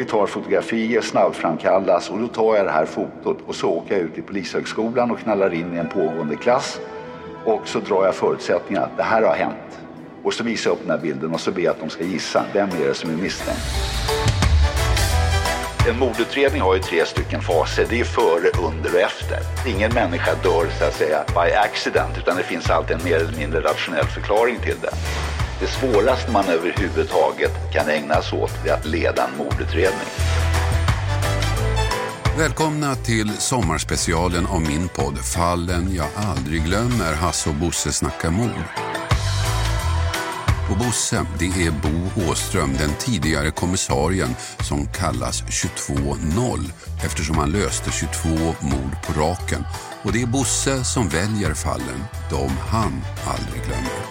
Vi tar fotografier, snabbframkallas och då tar jag det här fotot och så åker jag ut till Polishögskolan och knallar in i en pågående klass och så drar jag förutsättningarna att det här har hänt. Och så visar jag upp den här bilden och så ber jag att de ska gissa vem är det som är misstänkt. En mordutredning har ju tre stycken faser. Det är före, under och efter. Ingen människa dör så att säga by accident utan det finns alltid en mer eller mindre rationell förklaring till det. Det svåraste man överhuvudtaget kan ägna sig åt är att leda en mordutredning. Välkomna till sommarspecialen av min podd Fallen jag aldrig glömmer, Hasse och Bosse snackar mord. Och Bosse, det är Bo Åström, den tidigare kommissarien som kallas 22-0 eftersom han löste 22 mord på raken. Och det är Bosse som väljer fallen, de han aldrig glömmer.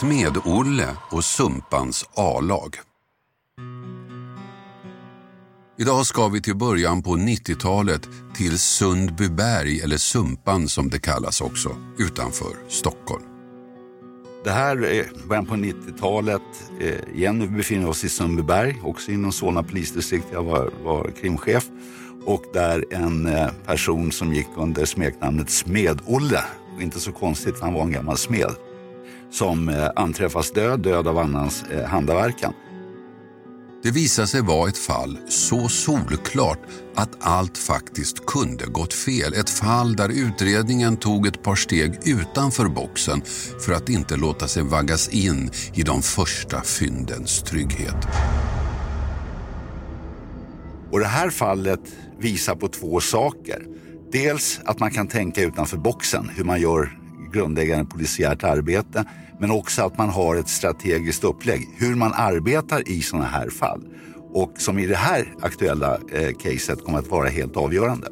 Smed-Olle och Sumpans A-lag. Idag ska vi till början på 90-talet till Sundbyberg, eller Sumpan som det kallas också, utanför Stockholm. Det här är början på 90-talet. Eh, igen, vi befinner oss i Sundbyberg, också inom Solna polisdistrikt. Jag var, var krimchef. Och där en eh, person som gick under smeknamnet Smed-Olle, inte så konstigt, han var en gammal smed, som eh, anträffas död, död av annans eh, handaverkan. Det visade sig vara ett fall så solklart att allt faktiskt kunde gått fel. Ett fall där utredningen tog ett par steg utanför boxen för att inte låta sig vaggas in i de första fyndens trygghet. Och det här fallet visar på två saker. Dels att man kan tänka utanför boxen, hur man gör grundläggande polisiärt arbete. Men också att man har ett strategiskt upplägg, hur man arbetar i sådana här fall. Och som i det här aktuella eh, caset kommer att vara helt avgörande.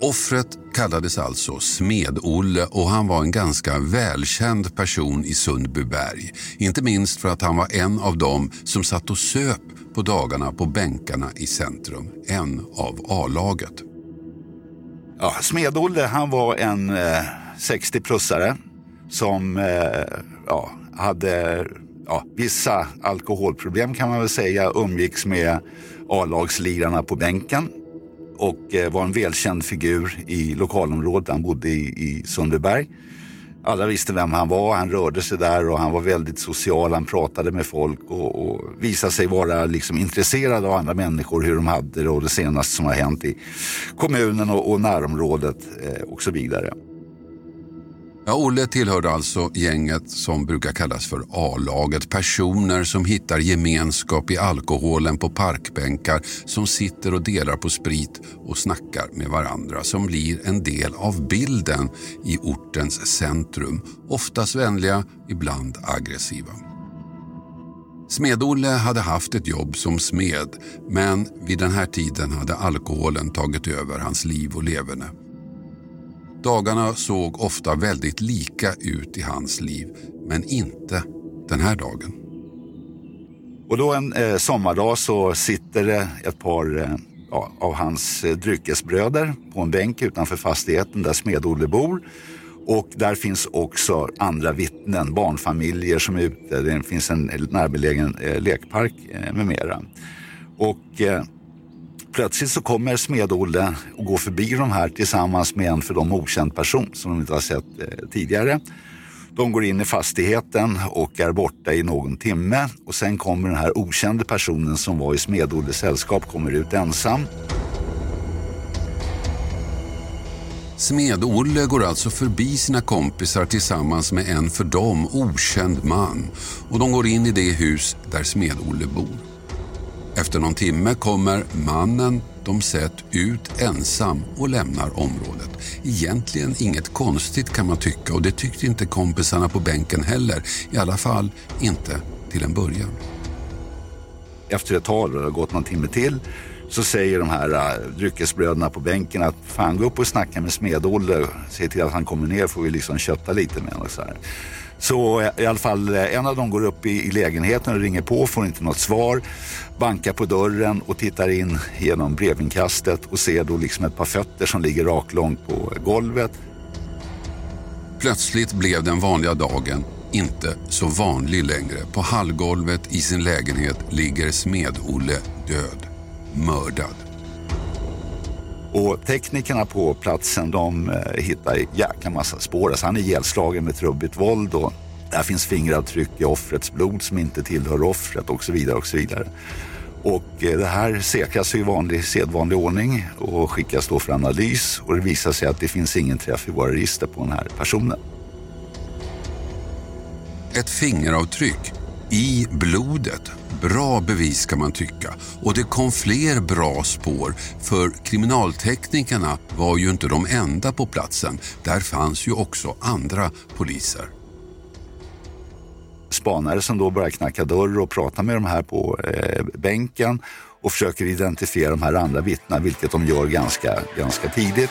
Offret kallades alltså Smed-Olle och han var en ganska välkänd person i Sundbyberg. Inte minst för att han var en av dem som satt och söp på dagarna på bänkarna i centrum. En av A-laget. Ja, Smed-Olle han var en eh, 60-plussare som eh, ja, hade ja, vissa alkoholproblem kan man väl säga, umgicks med A-lagslirarna på bänken och eh, var en välkänd figur i lokalområdet. Han bodde i, i Sundbyberg. Alla visste vem han var, han rörde sig där och han var väldigt social. Han pratade med folk och, och visade sig vara liksom intresserad av andra människor, hur de hade det och det senaste som har hänt i kommunen och, och närområdet eh, och så vidare. Ja, Olle tillhörde alltså gänget som brukar kallas för A-laget. Personer som hittar gemenskap i alkoholen på parkbänkar, som sitter och delar på sprit och snackar med varandra, som blir en del av bilden i ortens centrum. Oftast vänliga, ibland aggressiva. Smed-Olle hade haft ett jobb som smed, men vid den här tiden hade alkoholen tagit över hans liv och leverne. Dagarna såg ofta väldigt lika ut i hans liv, men inte den här dagen. Och då en eh, sommardag så sitter det ett par eh, ja, av hans eh, dryckesbröder på en bänk utanför fastigheten där Smed-Olle bor. Och där finns också andra vittnen, barnfamiljer som är ute. Det finns en närbelägen eh, lekpark eh, med mera. Och eh, Plötsligt så kommer Smed-Olle och går förbi de här tillsammans med en för dem okänd person som de inte har sett eh, tidigare. De går in i fastigheten och är borta i någon timme och sen kommer den här okände personen som var i Smed-Olles sällskap kommer ut ensam. Smed-Olle går alltså förbi sina kompisar tillsammans med en för dem okänd man och de går in i det hus där Smed-Olle bor. Efter någon timme kommer mannen de sett ut ensam och lämnar området. Egentligen inget konstigt kan man tycka och det tyckte inte kompisarna på bänken heller. I alla fall inte till en början. Efter ett tag, det har gått någon timme till, så säger de här uh, dryckesbröderna på bänken att fan gå upp och snacka med Smed-Olle, se till att han kommer ner får vi liksom kötta lite med honom. Så, här. så uh, i alla fall uh, en av dem går upp i, i lägenheten och ringer på, får inte något svar, bankar på dörren och tittar in genom brevinkastet och ser då liksom ett par fötter som ligger raklångt på golvet. Plötsligt blev den vanliga dagen inte så vanlig längre. På hallgolvet i sin lägenhet ligger Smed-Olle död mördad. Och teknikerna på platsen de eh, hittar jäkla massa spår. Alltså han är ihjälslagen med trubbigt våld och där finns fingeravtryck i offrets blod som inte tillhör offret och så vidare. Och så vidare. Och eh, det här säkras i vanlig, sedvanlig ordning och skickas då för analys och det visar sig att det finns ingen träff i våra register på den här personen. Ett fingeravtryck i blodet Bra bevis kan man tycka. Och det kom fler bra spår för kriminalteknikerna var ju inte de enda på platsen. Där fanns ju också andra poliser. Spanare som då börjar knacka dörr och prata med de här på eh, bänken och försöker identifiera de här andra vittnena, vilket de gör ganska, ganska tidigt.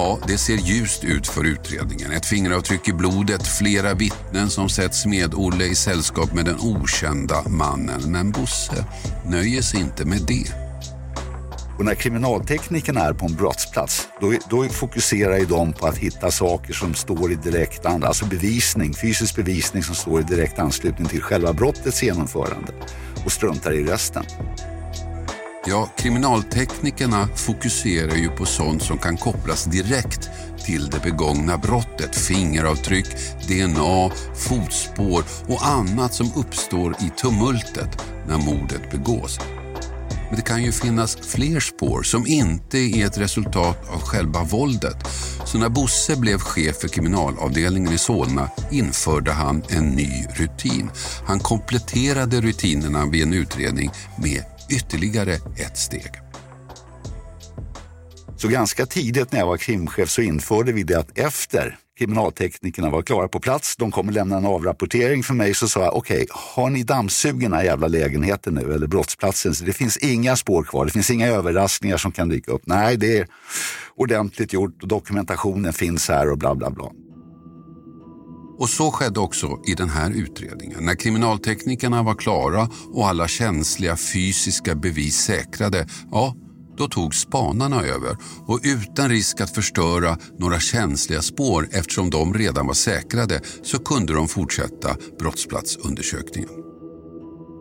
Ja, det ser ljust ut för utredningen. Ett fingeravtryck i blodet, flera vittnen som sett Smed-Olle i sällskap med den okända mannen. Men Bosse nöjer sig inte med det. Och när kriminalteknikerna är på en brottsplats, då, då fokuserar ju de på att hitta saker som står i direkt, alltså bevisning, fysisk bevisning som står i direkt anslutning till själva brottets genomförande och struntar i resten. Ja, kriminalteknikerna fokuserar ju på sånt som kan kopplas direkt till det begångna brottet. Fingeravtryck, DNA, fotspår och annat som uppstår i tumultet när mordet begås. Men det kan ju finnas fler spår som inte är ett resultat av själva våldet. Så när Bosse blev chef för kriminalavdelningen i Solna införde han en ny rutin. Han kompletterade rutinerna vid en utredning med ytterligare ett steg. Så ganska tidigt när jag var krimchef så införde vi det att efter kriminalteknikerna var klara på plats, de kommer lämna en avrapportering för mig, så sa jag okej, okay, har ni dammsugit den här jävla lägenheten nu eller brottsplatsen? Så det finns inga spår kvar, det finns inga överraskningar som kan dyka upp. Nej, det är ordentligt gjort och dokumentationen finns här och bla bla bla. Och så skedde också i den här utredningen. När kriminalteknikerna var klara och alla känsliga fysiska bevis säkrade, ja, då tog spanarna över och utan risk att förstöra några känsliga spår eftersom de redan var säkrade så kunde de fortsätta brottsplatsundersökningen.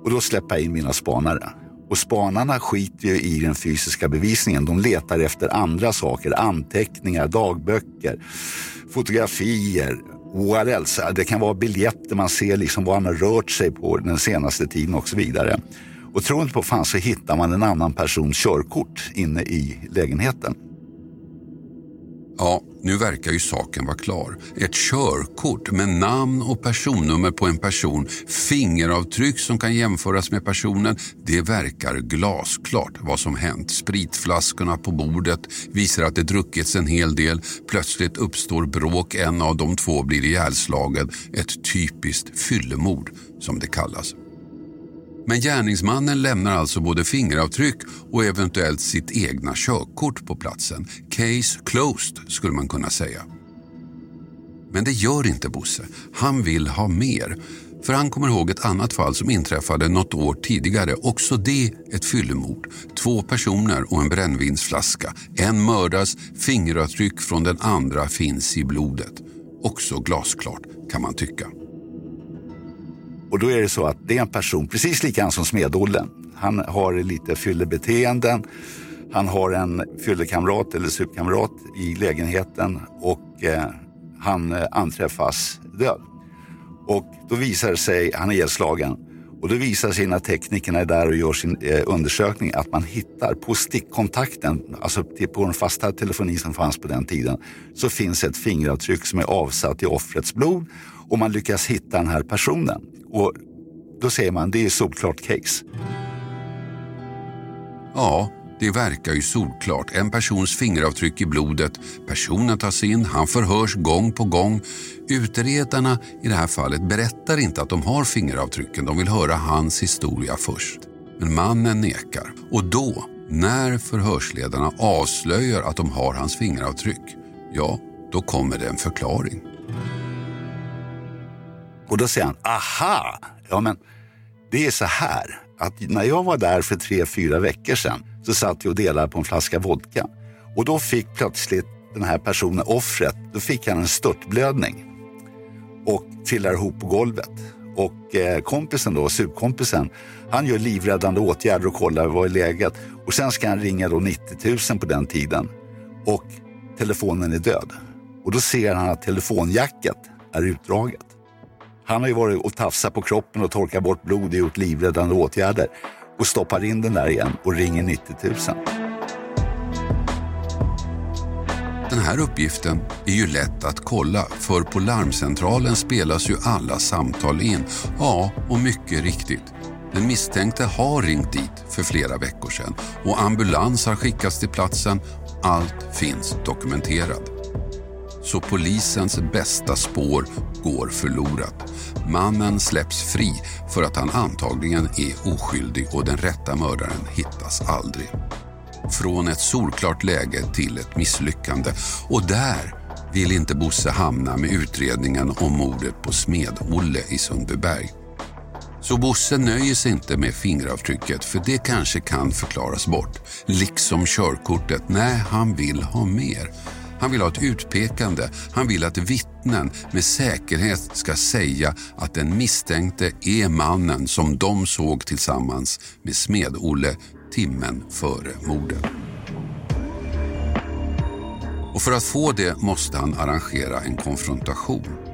Och då släpper jag in mina spanare. Och spanarna skiter ju i den fysiska bevisningen. De letar efter andra saker, anteckningar, dagböcker, fotografier, what else? Det kan vara biljetter, man ser liksom vad han har rört sig på den senaste tiden och så vidare. Och tror inte på fan så hittar man en annan persons körkort inne i lägenheten. Ja, nu verkar ju saken vara klar. Ett körkort med namn och personnummer på en person, fingeravtryck som kan jämföras med personen. Det verkar glasklart vad som hänt. Spritflaskorna på bordet visar att det druckits en hel del. Plötsligt uppstår bråk, en av de två blir ihjälslagen. Ett typiskt fyllemord som det kallas. Men gärningsmannen lämnar alltså både fingeravtryck och eventuellt sitt egna körkort på platsen. Case closed skulle man kunna säga. Men det gör inte Bosse. Han vill ha mer. För han kommer ihåg ett annat fall som inträffade något år tidigare. Också det ett fyllemord. Två personer och en brännvinsflaska. En mördas, fingeravtryck från den andra finns i blodet. Också glasklart kan man tycka. Och då är det så att det är en person precis likadan som Smedolle. Han har lite fyllebeteenden. Han har en fyllekamrat eller supkamrat i lägenheten och eh, han eh, anträffas död. Och då visar det sig, han är ihjälslagen, och då visar sig när teknikerna är där och gör sin eh, undersökning att man hittar på stickkontakten, alltså på den fasta telefoni som fanns på den tiden, så finns ett fingeravtryck som är avsatt i offrets blod och man lyckas hitta den här personen. Och då säger man det är solklart case. Ja, det verkar ju solklart. En persons fingeravtryck i blodet. Personen tas in, han förhörs gång på gång. Utredarna i det här fallet berättar inte att de har fingeravtrycken. De vill höra hans historia först. Men mannen nekar. Och då, när förhörsledarna avslöjar att de har hans fingeravtryck, ja, då kommer det en förklaring. Och då säger han, aha, ja men det är så här att när jag var där för tre, fyra veckor sedan så satt vi och delade på en flaska vodka. Och då fick plötsligt den här personen, offret, då fick han en störtblödning och trillar ihop på golvet. Och eh, kompisen då, supkompisen, han gör livräddande åtgärder och kollar vad är läget. Och sen ska han ringa då 90 000 på den tiden. Och telefonen är död. Och då ser han att telefonjacket är utdraget. Han har ju varit och tafsat på kroppen och torkat bort blod och gjort livräddande åtgärder och stoppar in den där igen och ringer 90 000. Den här uppgiften är ju lätt att kolla för på larmcentralen spelas ju alla samtal in. Ja, och mycket riktigt. Den misstänkte har ringt dit för flera veckor sedan och ambulans har skickats till platsen. Allt finns dokumenterat. Så polisens bästa spår går förlorat. Mannen släpps fri för att han antagligen är oskyldig och den rätta mördaren hittas aldrig. Från ett solklart läge till ett misslyckande. Och där vill inte Bosse hamna med utredningen om mordet på Smed-Olle i Sundbyberg. Så Bosse nöjer sig inte med fingeravtrycket för det kanske kan förklaras bort. Liksom körkortet. Nej, han vill ha mer. Han vill ha ett utpekande. Han vill att vittnen med säkerhet ska säga att den misstänkte är mannen som de såg tillsammans med Smed-Olle timmen före mordet. Och för att få det måste han arrangera en konfrontation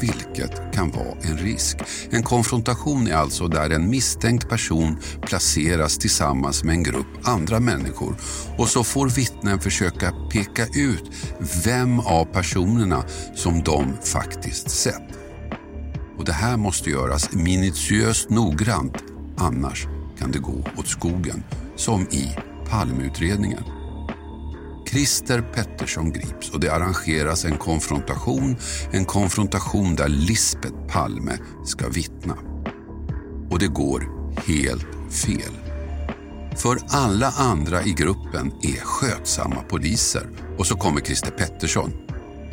vilket kan vara en risk. En konfrontation är alltså där en misstänkt person placeras tillsammans med en grupp andra människor och så får vittnen försöka peka ut vem av personerna som de faktiskt sett. Och Det här måste göras minutiöst noggrant, annars kan det gå åt skogen, som i Palmeutredningen. Christer Pettersson grips och det arrangeras en konfrontation. En konfrontation där Lisbeth Palme ska vittna. Och det går helt fel. För alla andra i gruppen är skötsamma poliser och så kommer Christer Pettersson.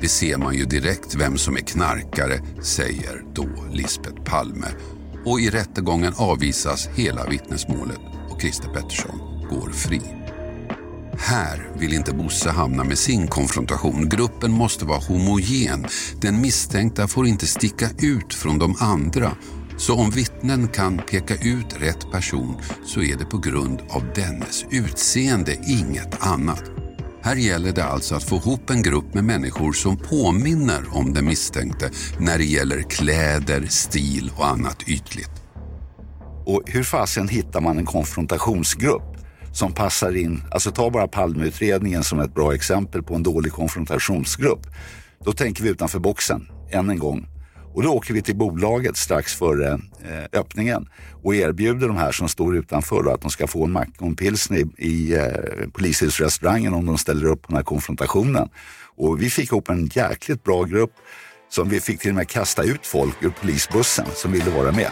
Det ser man ju direkt vem som är knarkare, säger då Lisbeth Palme. Och i rättegången avvisas hela vittnesmålet och Christer Pettersson går fri. Här vill inte Bosse hamna med sin konfrontation. Gruppen måste vara homogen. Den misstänkta får inte sticka ut från de andra. Så om vittnen kan peka ut rätt person så är det på grund av dennes utseende, inget annat. Här gäller det alltså att få ihop en grupp med människor som påminner om den misstänkte när det gäller kläder, stil och annat ytligt. Och hur fasen hittar man en konfrontationsgrupp? Som passar in, alltså ta bara Palmeutredningen som ett bra exempel på en dålig konfrontationsgrupp. Då tänker vi utanför boxen, än en gång. Och då åker vi till bolaget strax före eh, öppningen och erbjuder de här som står utanför att de ska få en macka och en pilsner i, i eh, polishusrestaurangen om de ställer upp på den här konfrontationen. Och vi fick ihop en jäkligt bra grupp som vi fick till och med kasta ut folk ur polisbussen som ville vara med.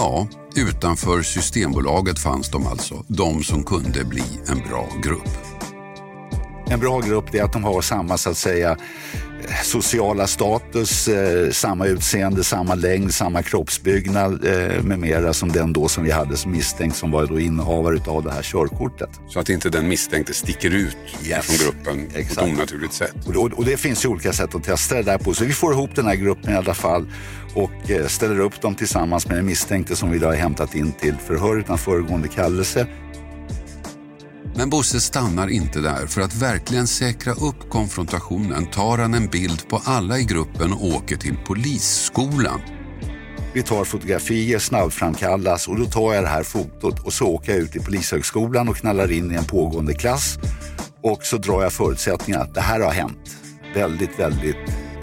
Ja, utanför Systembolaget fanns de alltså. De som kunde bli en bra grupp. En bra grupp är att de har samma så att säga sociala status, eh, samma utseende, samma längd, samma kroppsbyggnad eh, med mera som den då som vi hade som misstänkt som var då innehavare av det här körkortet. Så att inte den misstänkte sticker ut Yes. från gruppen på Exakt. ett onaturligt sätt. Och, och, och det finns ju olika sätt att testa det där på. Så vi får ihop den här gruppen i alla fall och eh, ställer upp dem tillsammans med den misstänkte som vi då har hämtat in till förhör utan föregående kallelse. Men Bosse stannar inte där. För att verkligen säkra upp konfrontationen tar han en bild på alla i gruppen och åker till polisskolan. Vi tar fotografier, snabbframkallas och då tar jag det här fotot och så åker jag ut till Polishögskolan och knallar in i en pågående klass. Och så drar jag förutsättningarna att det här har hänt. Väldigt, väldigt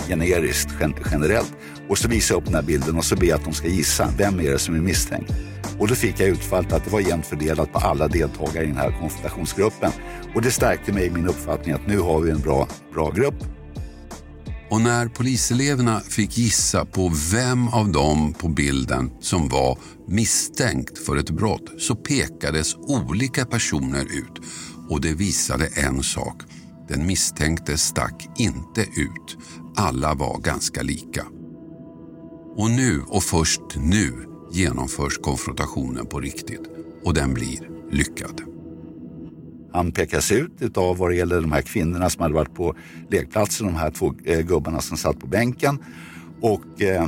generiskt, generellt. Och så visar jag upp den här bilden och så ber jag att de ska gissa. Vem är det som är misstänkt? Och då fick jag utfallet att det var jämnt fördelat på alla deltagare i den här konsultationsgruppen. Och det stärkte mig i min uppfattning att nu har vi en bra, bra grupp. Och när poliseleverna fick gissa på vem av dem på bilden som var misstänkt för ett brott så pekades olika personer ut och det visade en sak. Den misstänkte stack inte ut. Alla var ganska lika. Och nu och först nu genomförs konfrontationen på riktigt och den blir lyckad. Han pekas ut av vad det gäller de här kvinnorna som hade varit på lekplatsen, de här två eh, gubbarna som satt på bänken. Och eh,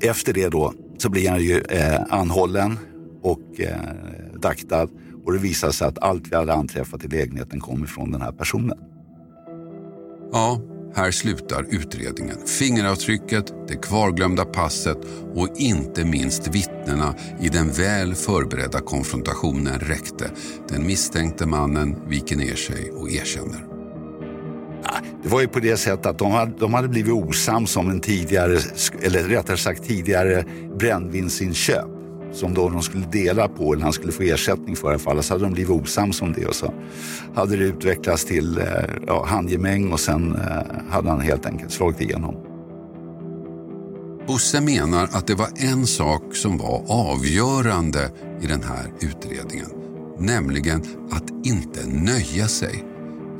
efter det då så blir han ju eh, anhållen och eh, daktad. Och det visar sig att allt vi hade anträffat i lägenheten kom ifrån den här personen. Ja, här slutar utredningen. Fingeravtrycket, det kvarglömda passet och inte minst vittnena i den väl förberedda konfrontationen räckte. Den misstänkte mannen viker ner sig och erkänner. Det var ju på det sättet att de hade, de hade blivit osams om en tidigare, eller rättare sagt tidigare brännvinsinköp som då de skulle dela på, eller han skulle få ersättning för i alla fall. Så hade de blivit osams om det och så hade det utvecklats till eh, ja, handgemäng och sen eh, hade han helt enkelt slagit igenom. Bosse menar att det var en sak som var avgörande i den här utredningen. Nämligen att inte nöja sig.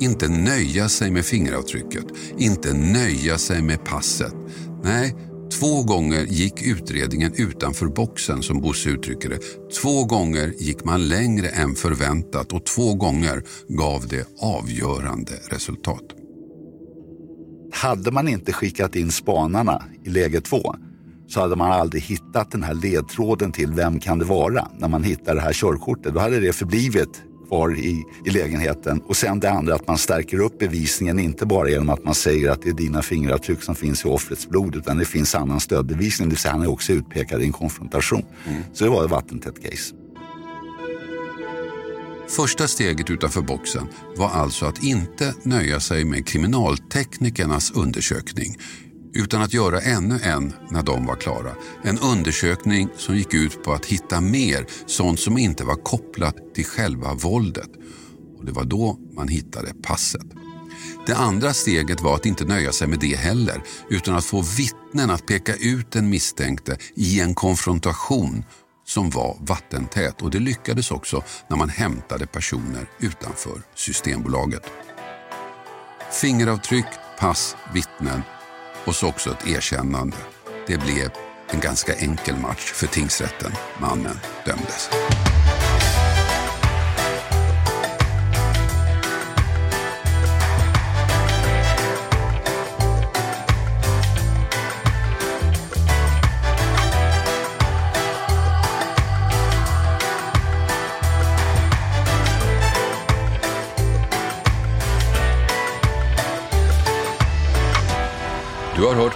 Inte nöja sig med fingeravtrycket, inte nöja sig med passet. Nej, två gånger gick utredningen utanför boxen som Bosse uttrycker det. Två gånger gick man längre än förväntat och två gånger gav det avgörande resultat. Hade man inte skickat in spanarna i läge två så hade man aldrig hittat den här ledtråden till vem kan det vara när man hittar det här körkortet. Då hade det förblivit kvar i, i lägenheten. Och sen det andra att man stärker upp bevisningen, inte bara genom att man säger att det är dina fingeravtryck som finns i offrets blod, utan det finns annan stödbevisning. Det vill säga han är också utpekad i en konfrontation. Så det var ett vattentätt case. Första steget utanför boxen var alltså att inte nöja sig med kriminalteknikernas undersökning utan att göra ännu en när de var klara. En undersökning som gick ut på att hitta mer sånt som inte var kopplat till själva våldet. Och Det var då man hittade passet. Det andra steget var att inte nöja sig med det heller utan att få vittnen att peka ut den misstänkte i en konfrontation som var vattentät och det lyckades också när man hämtade personer utanför Systembolaget. Fingeravtryck, pass, vittnen och så också ett erkännande. Det blev en ganska enkel match för tingsrätten. Mannen dömdes.